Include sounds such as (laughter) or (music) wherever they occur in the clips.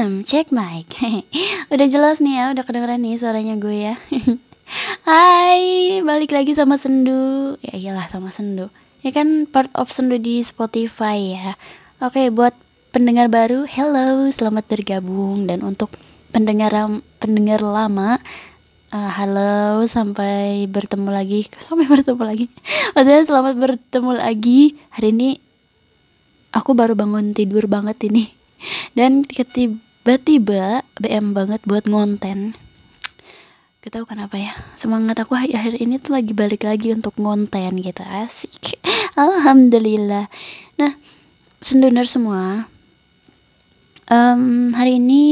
Cek mic. (laughs) Udah jelas nih ya Udah kedengeran nih suaranya gue ya. (laughs) Hai Balik lagi sama Sendu. Ya iyalah sama Sendu. Ini kan part of Sendu di Spotify ya. Oke buat pendengar baru Hello Selamat bergabung. Dan untuk pendengar pendengar lama uh, Halo Sampai bertemu lagi. (laughs) Sampai bertemu lagi. Maksudnya selamat bertemu lagi. Hari ini Aku baru bangun tidur banget ini. Dan tiba-tiba BM banget buat ngonten. Gak tau kenapa ya Semangat aku akhir ini tuh lagi balik lagi untuk ngonten gitu Asik. (laughs) Alhamdulillah. Nah Senduner semua um, Hari ini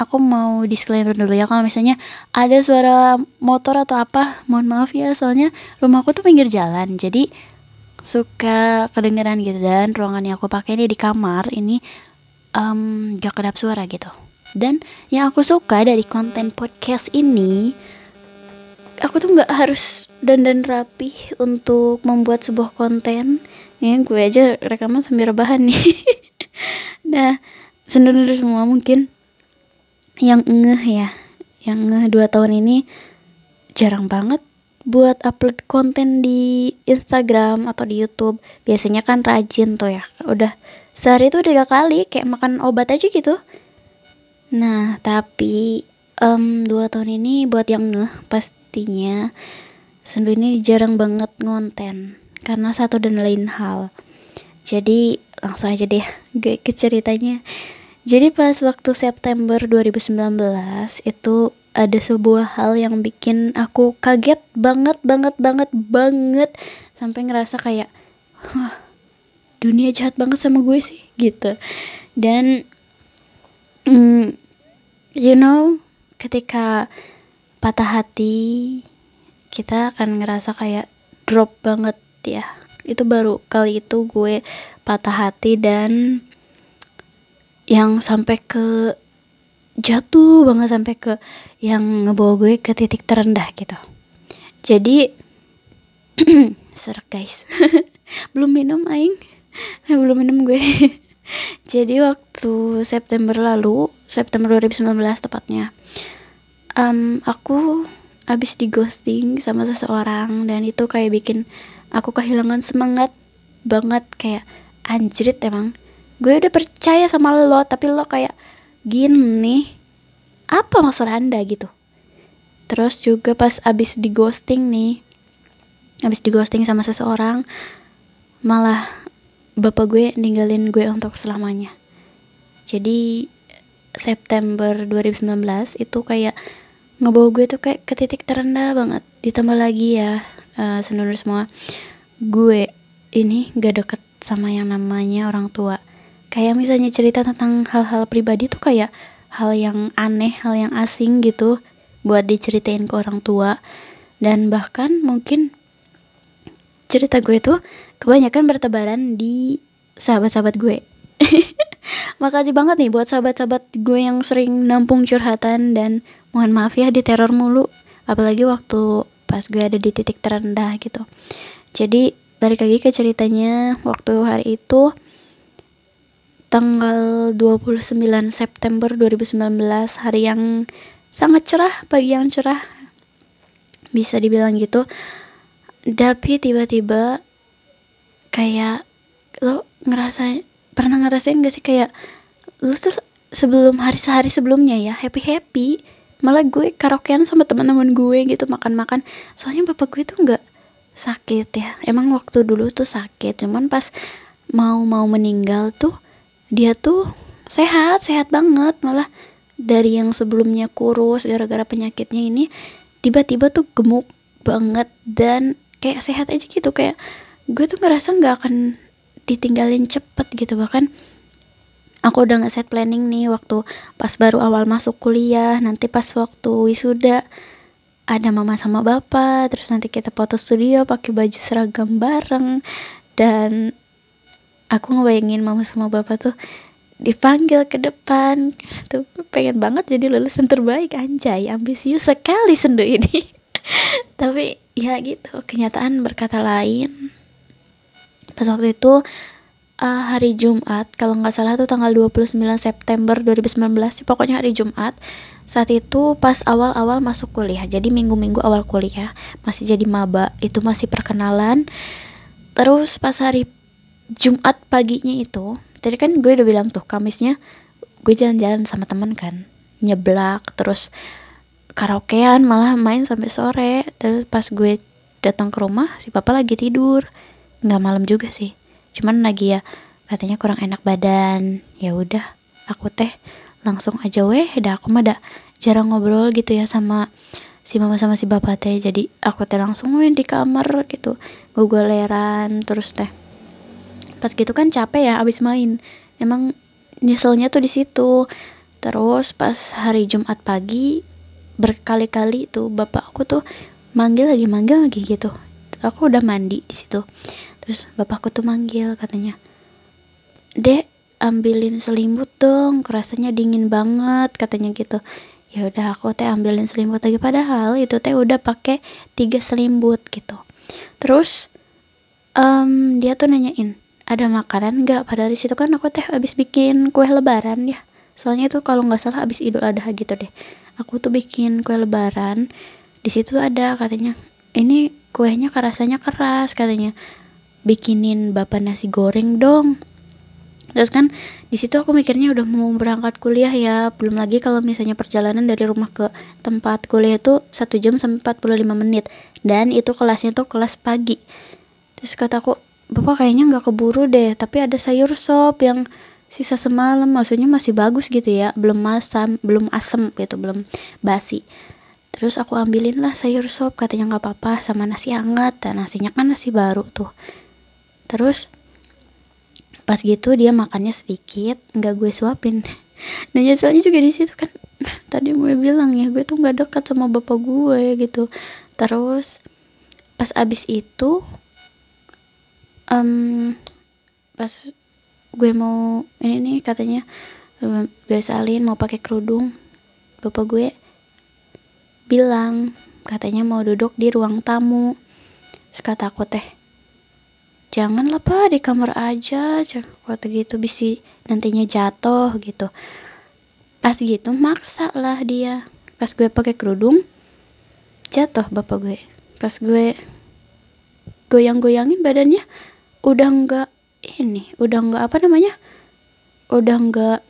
Aku mau disclaimer dulu ya Kalau misalnya ada suara motor atau apa Mohon maaf ya Soalnya rumahku tuh pinggir jalan Jadi suka kedengeran gitu dan ruangan yang aku pakai ini di kamar ini um, gak kedap suara gitu. Dan yang aku suka dari konten podcast ini aku tuh nggak harus dandan rapi untuk membuat sebuah konten. Ya gue aja rekaman sambil rebahan nih. (laughs) Nah sebenarnya semua mungkin yang ngeh ya yang ngeh dua tahun ini jarang banget buat upload konten di Instagram atau di YouTube. Biasanya kan rajin tuh ya udah sehari itu tiga kali kayak makan obat aja gitu. Nah tapi um, dua tahun ini buat yang ngeh pastinya Sendu ini jarang banget ngonten karena satu dan lain hal. Jadi langsung aja deh gue ke ceritanya. Jadi pas waktu September 2019 itu ada sebuah hal yang bikin aku kaget banget banget banget banget. Sampai ngerasa kayak Hah, dunia jahat banget sama gue sih gitu. Dan mm, you know ketika patah hati kita akan ngerasa kayak drop banget ya. Itu baru kali itu gue patah hati dan yang sampai ke jatuh banget sampai ke yang ngebawa gue ke titik terendah gitu. Jadi (clears throat) serak guys. (laughs) Belum minum aing (laughs) belum minum gue. (laughs) Jadi waktu September lalu September 2019 tepatnya um, aku abis di ghosting sama seseorang dan itu kayak bikin aku kehilangan semangat banget kayak anjrit emang gue udah percaya sama lo tapi lo kayak gini apa maksud anda? Gitu. Terus juga pas abis di ghosting nih abis di ghosting sama seseorang malah bapak gue ninggalin gue untuk selamanya. Jadi September 2019 itu kayak ngebawa gue tuh kayak ke titik terendah banget. Ditambah lagi ya uh, semua gue ini gak deket sama yang namanya orang tua. Kayak misalnya cerita tentang hal-hal pribadi tuh kayak hal yang aneh hal yang asing gitu buat diceritain ke orang tua. Dan bahkan mungkin cerita gue tuh kebanyakan bertebaran di sahabat-sahabat gue. (laughs) Makasih banget nih buat sahabat-sahabat gue yang sering nampung curhatan dan mohon maaf ya di teror mulu apalagi waktu pas gue ada di titik terendah gitu. Jadi balik lagi ke ceritanya waktu hari itu tanggal 29 September 2019 hari yang sangat cerah pagi yang cerah bisa dibilang gitu. Tapi tiba-tiba kayak lo ngerasa pernah ngerasain gak sih kayak lo tuh sebelum hari sehari sebelumnya ya happy happy malah gue karaokean sama teman-teman gue gitu makan-makan. Soalnya bapak gue tuh nggak sakit ya. Emang waktu dulu tuh sakit cuman pas mau mau meninggal tuh dia tuh sehat sehat banget. Malah dari yang sebelumnya kurus gara-gara penyakitnya ini tiba-tiba tuh gemuk banget dan kayak sehat aja gitu. Kayak gue tuh ngerasa nggak akan ditinggalin cepet gitu. Bahkan aku udah nggak set planning nih waktu pas baru awal masuk kuliah nanti pas waktu wisuda ada mama sama bapak terus nanti kita foto studio pakai baju seragam bareng. Dan aku ngebayangin mama sama bapak tuh dipanggil ke depan. (laughs) Tuh pengen banget jadi lulusan terbaik. Anjay ambisius sekali sendu ini. (laughs) Tapi ya gitu kenyataan berkata lain pas waktu itu uh, hari Jumat kalau nggak salah tuh tanggal 29 September 2019 sih pokoknya hari Jumat. Saat itu pas awal-awal masuk kuliah jadi minggu-minggu awal kuliah masih jadi maba itu masih perkenalan. Terus pas hari Jumat paginya itu tadi kan gue udah bilang tuh Kamisnya gue jalan-jalan sama temen kan nyeblak terus karaokean malah main sampai sore. Terus pas gue datang ke rumah si papa lagi tidur nggak malam juga sih. Cuman lagi ya katanya kurang enak badan. Ya udah aku teh langsung aja weh dah aku mah dah jarang ngobrol gitu ya sama si mama sama si bapak teh. Jadi aku teh langsung weh di kamar gitu gogoleran terus teh. Pas gitu kan capek ya abis main. Emang nyeselnya tuh di situ. Terus pas hari Jumat pagi berkali-kali tuh bapak aku tuh manggil lagi manggil lagi gitu. Aku udah mandi di situ terus bapakku tuh manggil katanya dek ambilin selimut dong rasanya dingin banget katanya gitu. Ya udah aku teh ambilin selimut lagi padahal itu teh udah pakai tiga selimut gitu. Terus um, dia tuh nanyain ada makanan nggak? Padahal di situ kan aku teh habis bikin kue lebaran ya. Soalnya itu kalau nggak salah habis idul adha gitu deh. Aku tuh bikin kue lebaran di situ ada katanya ini kuenya rasanya keras katanya bikinin bapak nasi goreng dong. Terus kan di situ aku mikirnya udah mau berangkat kuliah ya. Belum lagi kalau misalnya perjalanan dari rumah ke tempat kuliah itu satu jam sampai 45 menit. Dan itu kelasnya tuh kelas pagi. Terus kataku bapak kayaknya nggak keburu deh tapi ada sayur sop yang sisa semalam. Maksudnya masih bagus gitu ya belum masam belum asem gitu belum basi. Terus aku ambilin lah sayur sop katanya nggak apa-apa sama nasi hangat. Dan nasinya kan nasi baru tuh terus pas gitu dia makannya sedikit nggak gue suapin. (laughs) Nah nyeselnya juga di situ kan. (laughs) Tadi gue bilang ya gue tuh nggak dekat sama bapak gue gitu. Terus pas abis itu um, pas gue mau ini nih katanya gue salin mau pakai kerudung bapak gue bilang katanya mau duduk di ruang tamu. Sekata aku teh janganlah pak di kamar aja waktu gitu bisa nantinya jatuh gitu. Pas gitu maksa lah dia. Pas gue pakai kerudung jatuh bapak gue. Pas gue goyang-goyangin badannya udah nggak ini udah nggak apa namanya udah nggak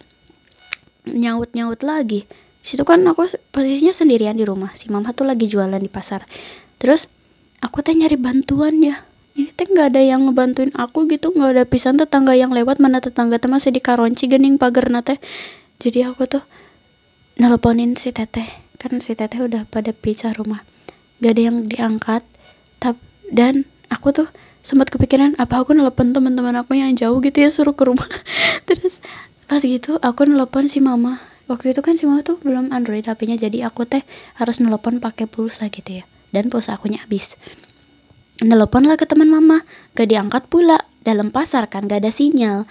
nyaut-nyaut lagi. Situ kan aku posisinya sendirian di rumah si mama tuh lagi jualan di pasar. Terus aku teh nyari bantuan ya ini teh nggak ada yang ngebantuin aku gitu nggak ada pisan tetangga yang lewat mana tetangga teh masih di karonci gening pagar nate jadi aku tuh nelponin si teteh kan si teteh udah pada pisah rumah. Gak ada yang diangkat tap dan aku tuh sempat kepikiran apa aku nelpon teman-teman aku yang jauh gitu ya suruh ke rumah. (laughs) Terus pas gitu aku nelpon si mama. Waktu itu kan si mama tuh belum android hpnya jadi aku teh harus nelpon pakai pulsa gitu ya. Dan pulsa akunya habis Nelpon lah ke teman mama, gak diangkat pula. Dalam pasar kan gak ada sinyal.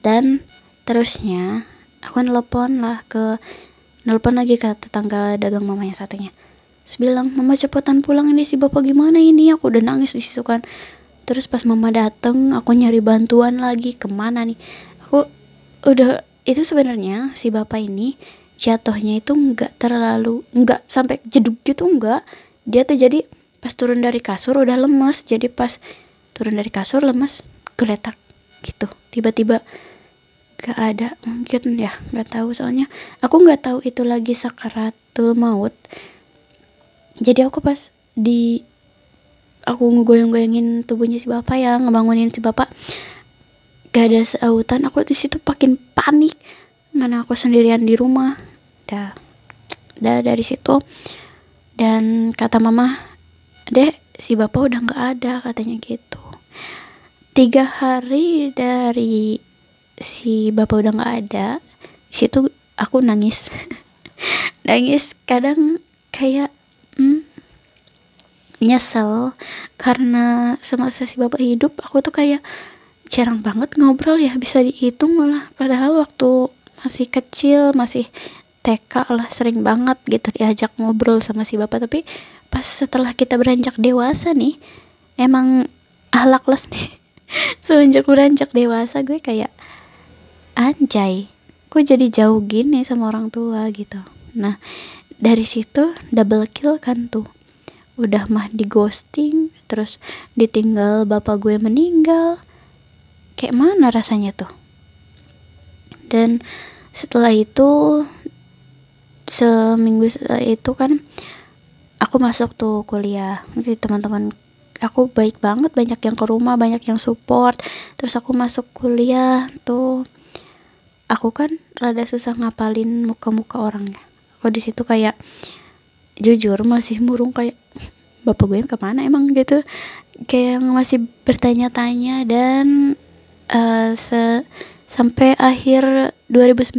Dan terusnya aku nelpon lah ke nelpon lagi ke tetangga dagang mama yang satunya. Terus bilang, mama cepetan pulang ini si bapak gimana ini? Aku udah nangis di situ kan. Terus pas mama dateng, aku nyari bantuan lagi ke mana nih? Aku udah itu sebenarnya si bapak ini jatuhnya itu nggak terlalu nggak sampai jeduk gitu nggak dia tuh jadi pas turun dari kasur udah lemes jadi pas turun dari kasur lemes geletak gitu. Tiba-tiba gak ada mungkin ya nggak tahu. Soalnya aku nggak tahu itu lagi sakaratul maut. Jadi aku pas di aku ngegoyang-goyangin tubuhnya si bapak ya ngebangunin si bapak gak ada seautan aku di situ makin panik mana aku sendirian di rumah. Dah dah dari situ. Dan kata mama dek si bapak udah nggak ada katanya gitu. Tiga hari dari si bapak udah nggak ada situ aku nangis. (laughs) Nangis kadang kayak hmm, nyesel. Karena semasa si bapak hidup aku tuh kayak jarang banget ngobrol ya bisa dihitung malah. Padahal waktu masih kecil masih TK lah sering banget gitu diajak ngobrol sama si bapak. Tapi pas setelah kita beranjak dewasa nih emang ahlakles nih. (laughs) Semenjak beranjak dewasa gue kayak anjay gue jadi jauh gini sama orang tua gitu. Nah dari situ double kill kan tuh. Udah mah di ghosting terus ditinggal bapak gue meninggal. Kayak mana rasanya tuh? Dan setelah itu seminggu setelah itu kan aku masuk tuh kuliah. Jadi teman-teman aku baik banget. Banyak yang ke rumah banyak yang support. Terus aku masuk kuliah tuh aku kan rada susah ngapalin muka-muka orangnya. Aku di situ kayak jujur masih murung kayak bapak gue ke mana emang? Gitu. Kayak yang masih bertanya-tanya dan uh, se sampai akhir 2019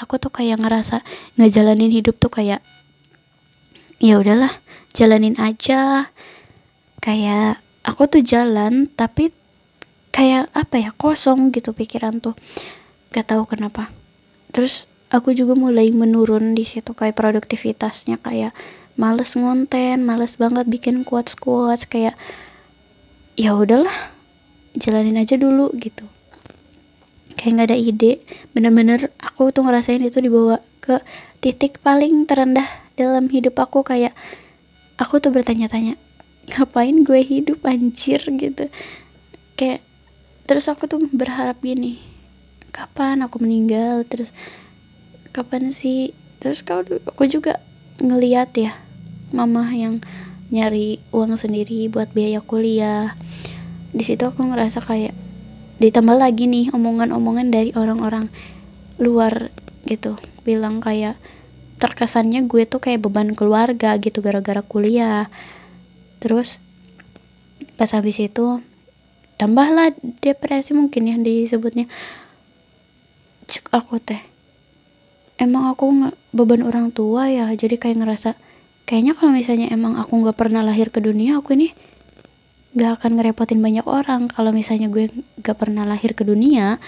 aku tuh kayak ngerasa ngejalanin hidup tuh kayak ya udahlah jalanin aja. Kayak aku tuh jalan tapi kayak apa ya kosong gitu pikiran tuh. Gak tahu kenapa. Terus aku juga mulai menurun di situ kayak produktivitasnya kayak males ngonten males banget bikin quotes quotes kayak ya udahlah jalanin aja dulu gitu. Kayak nggak ada ide bener-bener aku tuh ngerasain itu dibawa ke titik paling terendah dalam hidup aku kayak aku tuh bertanya-tanya ngapain gue hidup anjir? gitu. Kayak terus aku tuh berharap gini kapan aku meninggal? Terus kapan sih? Terus kau aku juga ngeliat ya mama yang nyari uang sendiri buat biaya kuliah. Di situ aku ngerasa kayak ditambah lagi nih omongan-omongan dari orang-orang luar gitu bilang kayak terkesannya gue tuh kayak beban keluarga gitu gara-gara kuliah. Terus pas habis itu tambahlah depresi mungkin ya disebutnya. Cuk aku teh emang aku beban orang tua ya jadi kayak ngerasa kayaknya kalau misalnya emang aku nggak pernah lahir ke dunia aku ini nggak akan ngerepotin banyak orang. Kalau misalnya gue nggak pernah lahir ke dunia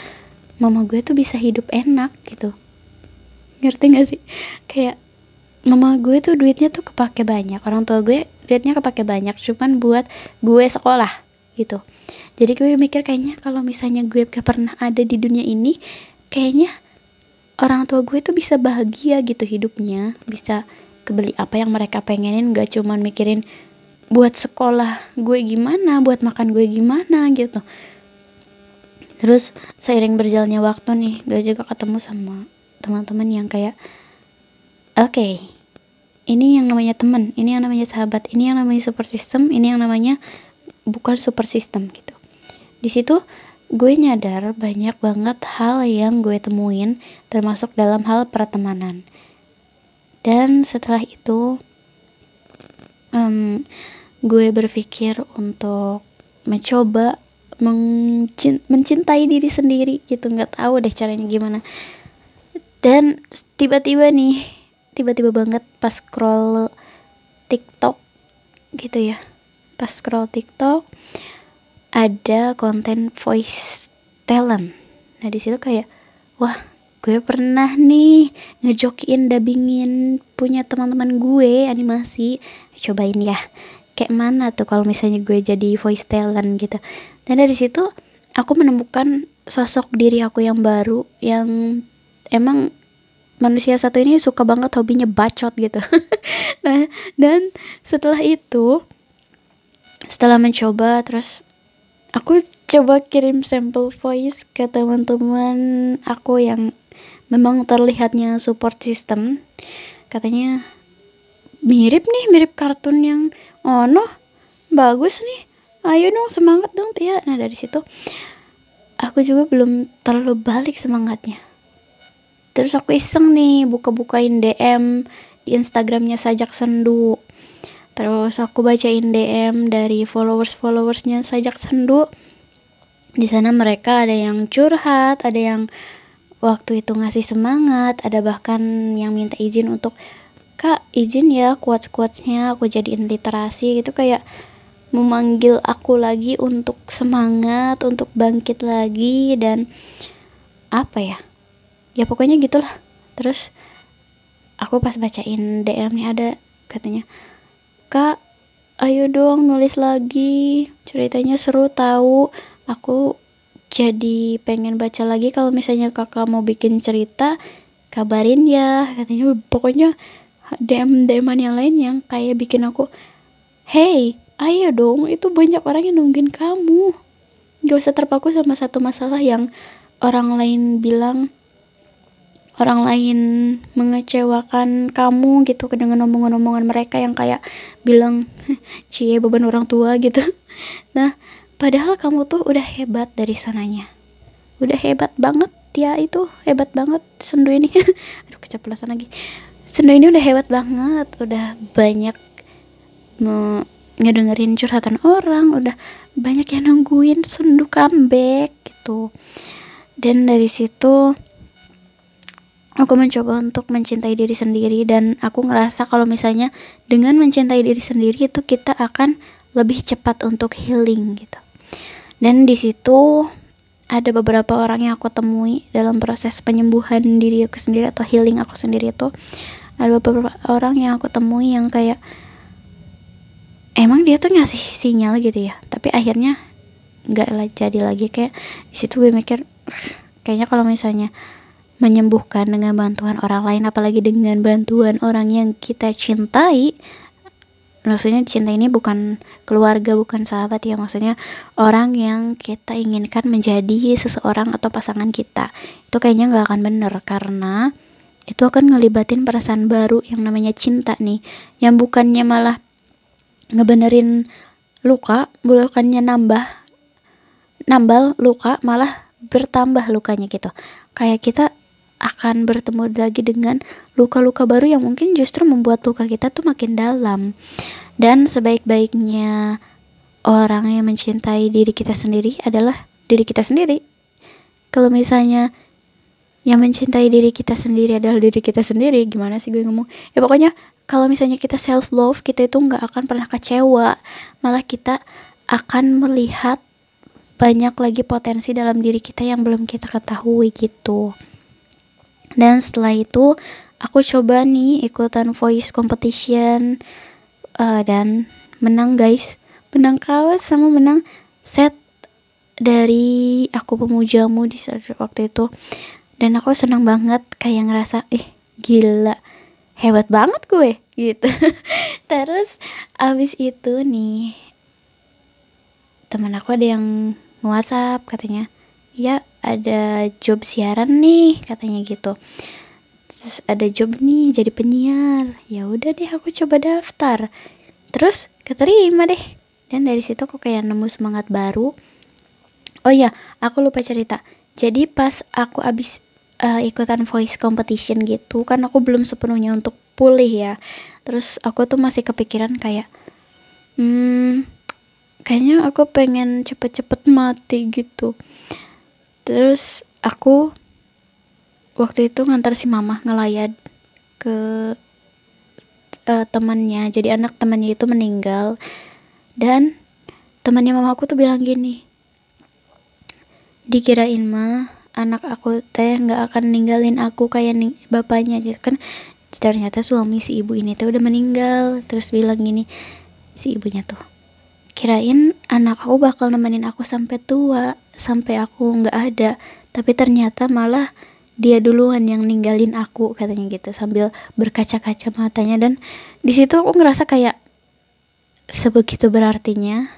mama gue tuh bisa hidup enak gitu ngerti gak sih? Kayak mama gue tuh duitnya tuh kepake banyak orang tua gue duitnya kepake banyak cuman buat gue sekolah gitu. Jadi gue mikir kayaknya kalau misalnya gue gak pernah ada di dunia ini kayaknya orang tua gue tuh bisa bahagia gitu hidupnya bisa kebeli apa yang mereka pengenin gak cuman mikirin buat sekolah gue gimana buat makan gue gimana gitu. Terus seiring berjalannya waktu nih gue juga ketemu sama teman-teman yang kayak oke okay, ini yang namanya teman ini yang namanya sahabat ini yang namanya super system ini yang namanya bukan super system gitu. Di situ gue nyadar banyak banget hal yang gue temuin termasuk dalam hal pertemanan. Dan setelah itu um, gue berpikir untuk mencoba mencintai diri sendiri gitu nggak tahu deh caranya gimana dan tiba-tiba nih tiba-tiba banget pas scroll TikTok gitu ya. Pas scroll TikTok ada konten voice talent. Nah di situ kayak wah gue pernah nih ngejokiin dubbingin punya teman-teman gue animasi. Cobain ya kayak mana tuh kalau misalnya gue jadi voice talent gitu. Dan dari situ aku menemukan sosok diri aku yang baru yang emang manusia satu ini suka banget hobinya bacot gitu. (laughs) Nah dan setelah itu setelah mencoba terus aku coba kirim sampel voice ke teman-teman aku yang memang terlihatnya support system. Katanya mirip nih mirip kartun yang oh no bagus nih. Ayo dong semangat dong Tia. Nah dari situ aku juga belum terlalu balik semangatnya terus aku iseng nih buka-bukain DM di Instagramnya sajak sendu terus aku bacain DM dari followers followersnya sajak sendu di sana mereka ada yang curhat ada yang waktu itu ngasih semangat ada bahkan yang minta izin untuk kak izin ya quotesnya aku jadiin literasi gitu. Kayak memanggil aku lagi untuk semangat untuk bangkit lagi dan apa ya ya pokoknya gitulah. Terus aku pas bacain DM nih ada katanya kak ayo dong nulis lagi. Ceritanya seru tahu aku jadi pengen baca lagi kalau misalnya kakak mau bikin cerita kabarin ya katanya. Pokoknya DM DM yang lain yang kayak bikin aku hey ayo dong. Itu banyak orang yang nungguin kamu. Gak usah terpaku sama satu masalah yang orang lain bilang orang lain mengecewakan kamu gitu dengan omongan-omongan mereka yang kayak bilang cie beban orang tua gitu. (laughs) Nah padahal kamu tuh udah hebat dari sananya. Udah hebat banget ya itu hebat banget sendu ini. (laughs) Aduh keceplosan lagi. Sendu ini udah hebat banget udah banyak me ngedengerin curhatan orang udah banyak yang nungguin sendu comeback gitu. Dan dari situ aku mencoba untuk mencintai diri sendiri dan aku ngerasa kalau misalnya dengan mencintai diri sendiri itu kita akan lebih cepat untuk healing gitu. Dan di situ ada beberapa orang yang aku temui dalam proses penyembuhan diri aku sendiri atau healing aku sendiri itu. Ada beberapa orang yang aku temui yang kayak emang dia tuh ngasih sinyal gitu ya? Tapi akhirnya nggak jadi lagi. Kayak di situ gue mikir kayaknya kalau misalnya menyembuhkan dengan bantuan orang lain apalagi dengan bantuan orang yang kita cintai. Maksudnya cinta ini bukan keluarga bukan sahabat ya maksudnya orang yang kita inginkan menjadi seseorang atau pasangan kita. Itu kayaknya nggak akan bener karena itu akan ngelibatin perasaan baru yang namanya cinta nih yang bukannya malah ngebenerin luka bukannya nambah nambal luka malah bertambah lukanya gitu. Kayak kita akan bertemu lagi dengan luka-luka baru yang mungkin justru membuat luka kita tuh makin dalam. Dan sebaik-baiknya orang yang mencintai diri kita sendiri adalah diri kita sendiri. Kalau misalnya yang mencintai diri kita sendiri adalah diri kita sendiri, gimana sih gue ngomong? Ya pokoknya kalau misalnya kita self love, kita itu nggak akan pernah kecewa, malah kita akan melihat banyak lagi potensi dalam diri kita yang belum kita ketahui gitu dan setelah itu aku coba nih ikutan voice competition uh, dan menang guys. Menang kaos sama menang set dari aku pemujamu di waktu itu. Dan aku senang banget kayak ngerasa eh gila. Hebat banget gue (laughs) gitu. Terus abis itu nih teman aku ada yang WhatsApp katanya ya ada job siaran nih katanya gitu. Terus ada job nih jadi penyiar. Ya udah deh aku coba daftar. Terus keterima deh. Dan dari situ aku kayak nemu semangat baru. Oh ya aku lupa cerita. Jadi pas aku abis uh, ikutan voice competition gitu kan aku belum sepenuhnya untuk pulih ya. Terus aku tuh masih kepikiran kayak hmm kayaknya aku pengen cepet-cepet mati gitu terus aku waktu itu ngantar si mama ngelayat ke uh, temannya. Jadi anak temannya itu meninggal. Dan temannya mama aku tuh bilang gini dikirain mah anak aku teh nggak akan ninggalin aku kayak nih bapaknya. Gitu kan ternyata suami si ibu ini tuh udah meninggal. Terus bilang gini si ibunya tuh kirain anak aku bakal nemenin aku sampai tua sampai aku nggak ada. Tapi ternyata malah dia duluan yang ninggalin aku katanya gitu sambil berkaca-kaca matanya. Dan di situ aku ngerasa kayak sebegitu berartinya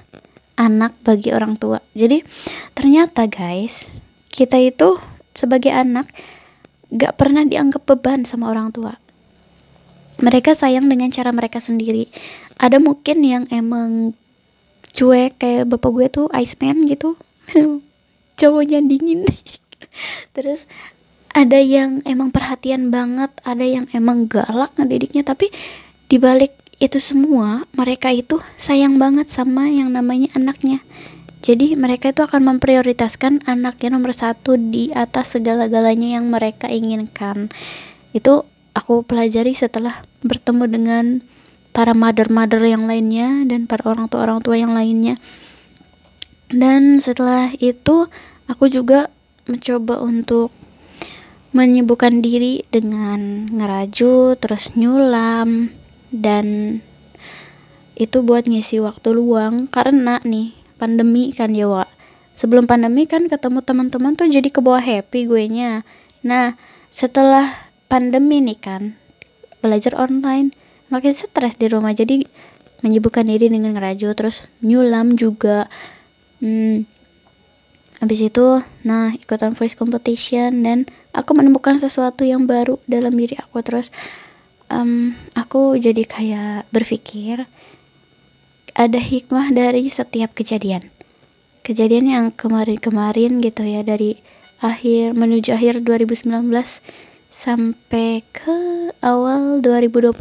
anak bagi orang tua. Jadi ternyata guys kita itu sebagai anak gak pernah dianggap beban sama orang tua. Mereka sayang dengan cara mereka sendiri. Ada mungkin yang emang cuek kayak bapak gue tuh Iceman gitu (laughs) cowoknya dingin. (laughs) Terus ada yang emang perhatian banget ada yang emang galak ngedidiknya tapi dibalik itu semua mereka itu sayang banget sama yang namanya anaknya. Jadi mereka itu akan memprioritaskan anaknya nomor satu di atas segala-galanya yang mereka inginkan. Itu aku pelajari setelah bertemu dengan para mother-mother yang lainnya dan para orang tua orang tua yang lainnya dan setelah itu aku juga mencoba untuk menyibukkan diri dengan ngeraju terus nyulam dan itu buat ngisi waktu luang. Karena nih pandemi kan ya Wak. Sebelum pandemi kan ketemu teman-teman tuh jadi ke bawah happy gue nya. Nah setelah pandemi nih kan belajar online makin stres di rumah. Jadi menyibukkan diri dengan ngeraju terus nyulam juga hmm, habis itu nah ikutan voice competition dan aku menemukan sesuatu yang baru dalam diri aku. Terus um, aku jadi kayak berpikir ada hikmah dari setiap kejadian. Kejadian yang kemarin-kemarin gitu ya dari akhir menuju akhir 2019 sampai ke awal 2021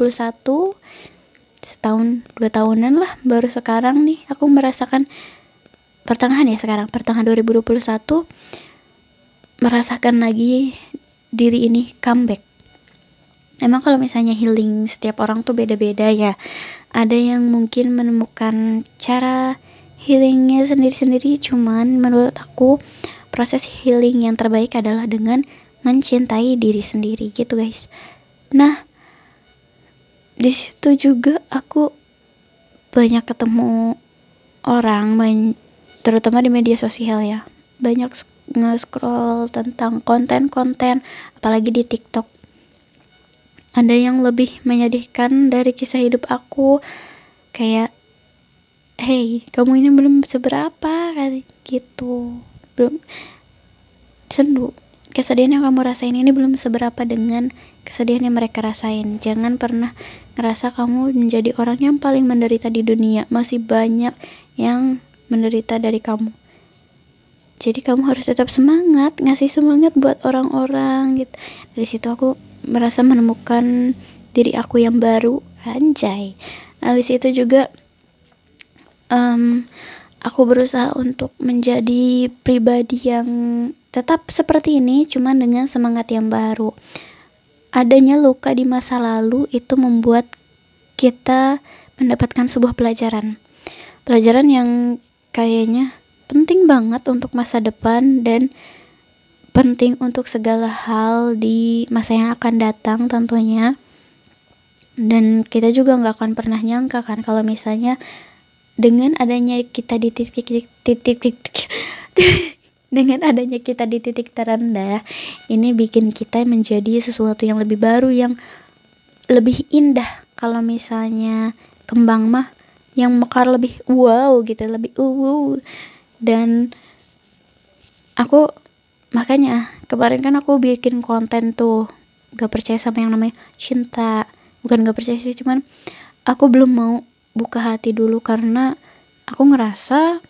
setahun dua tahunan lah baru sekarang nih aku merasakan pertengahan ya sekarang pertengahan 2021 merasakan lagi diri ini comeback. Emang kalau misalnya healing setiap orang tuh beda-beda ya. Ada yang mungkin menemukan cara healingnya sendiri-sendiri cuman menurut aku proses healing yang terbaik adalah dengan mencintai diri sendiri gitu guys. Nah di situ juga aku banyak ketemu orang terutama di media sosial ya. Banyak nge-scroll tentang konten-konten apalagi di TikTok. Ada yang lebih menyedihkan dari kisah hidup aku kayak hey kamu ini belum seberapa kayak gitu. Belum sendu kesedihan yang kamu rasain ini belum seberapa dengan kesedihan yang mereka rasain. Jangan pernah ngerasa kamu menjadi orang yang paling menderita di dunia. Masih banyak yang menderita dari kamu. Jadi kamu harus tetap semangat ngasih semangat buat orang-orang gitu. Dari situ aku merasa menemukan diri aku yang baru. Anjay. Habis itu juga um, aku berusaha untuk menjadi pribadi yang tetap seperti ini cuman dengan semangat yang baru. Adanya luka di masa lalu itu membuat kita mendapatkan sebuah pelajaran. Pelajaran yang kayaknya penting banget untuk masa depan dan penting untuk segala hal di masa yang akan datang tentunya. Dan kita juga nggak akan pernah nyangka kan kalau misalnya dengan adanya kita di titik titik titik, titik (laughs) dengan adanya kita di titik terendah ini bikin kita menjadi sesuatu yang lebih baru yang lebih indah. Kalau misalnya kembang mah yang mekar lebih wow gitu lebih uh dan aku makanya kemarin kan aku bikin konten tuh gak percaya sama yang namanya cinta. Bukan gak percaya sih cuman aku belum mau buka hati dulu karena aku ngerasa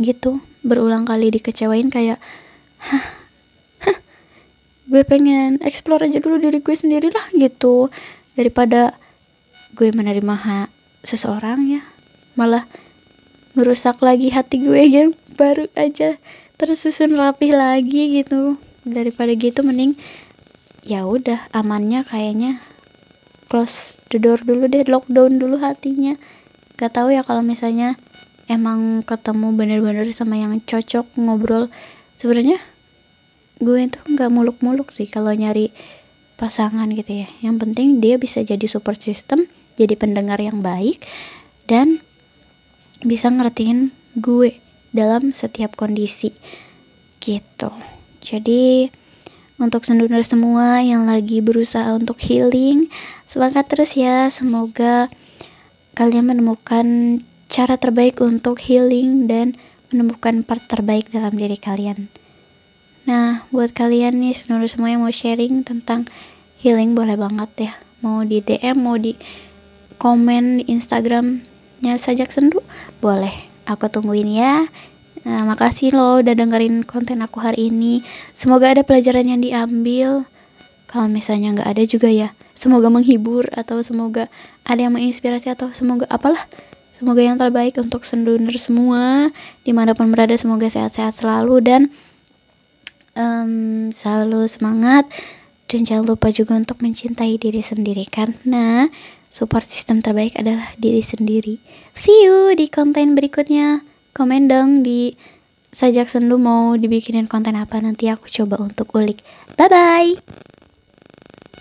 gitu berulang kali dikecewain kayak hah, gue pengen explore aja dulu diri gue sendiri lah gitu. Daripada gue menerima ha seseorang ya. Malah merusak lagi hati gue yang baru aja tersusun rapih lagi gitu. Daripada gitu mending ya udah amannya kayaknya close the door dulu deh lockdown dulu hatinya. Gak tahu ya kalau misalnya emang ketemu bener-bener sama yang cocok ngobrol. Sebenarnya gue itu nggak muluk-muluk sih kalau nyari pasangan gitu ya. Yang penting dia bisa jadi support system jadi pendengar yang baik dan bisa ngertiin gue dalam setiap kondisi gitu. Jadi untuk senduner semua yang lagi berusaha untuk healing semangat terus ya. Semoga kalian menemukan cara terbaik untuk healing dan menemukan part terbaik dalam diri kalian. Nah buat kalian nih senduner semua yang mau sharing tentang healing boleh banget ya. Mau di DM mau di komen di Instagramnya sajak sendu boleh aku tungguin ya Nah, makasih loh udah dengerin konten aku hari ini. Semoga ada pelajaran yang diambil. Kalau misalnya nggak ada juga ya, semoga menghibur atau semoga ada yang menginspirasi atau semoga apalah. Semoga yang terbaik untuk senduner semua di mana pun berada. Semoga sehat-sehat selalu dan um, selalu semangat dan jangan lupa juga untuk mencintai diri sendiri karena support system terbaik adalah diri sendiri. See you di konten berikutnya. Komen dong di sajak sendu mau dibikinin konten apa nanti aku coba untuk ulik. Bye bye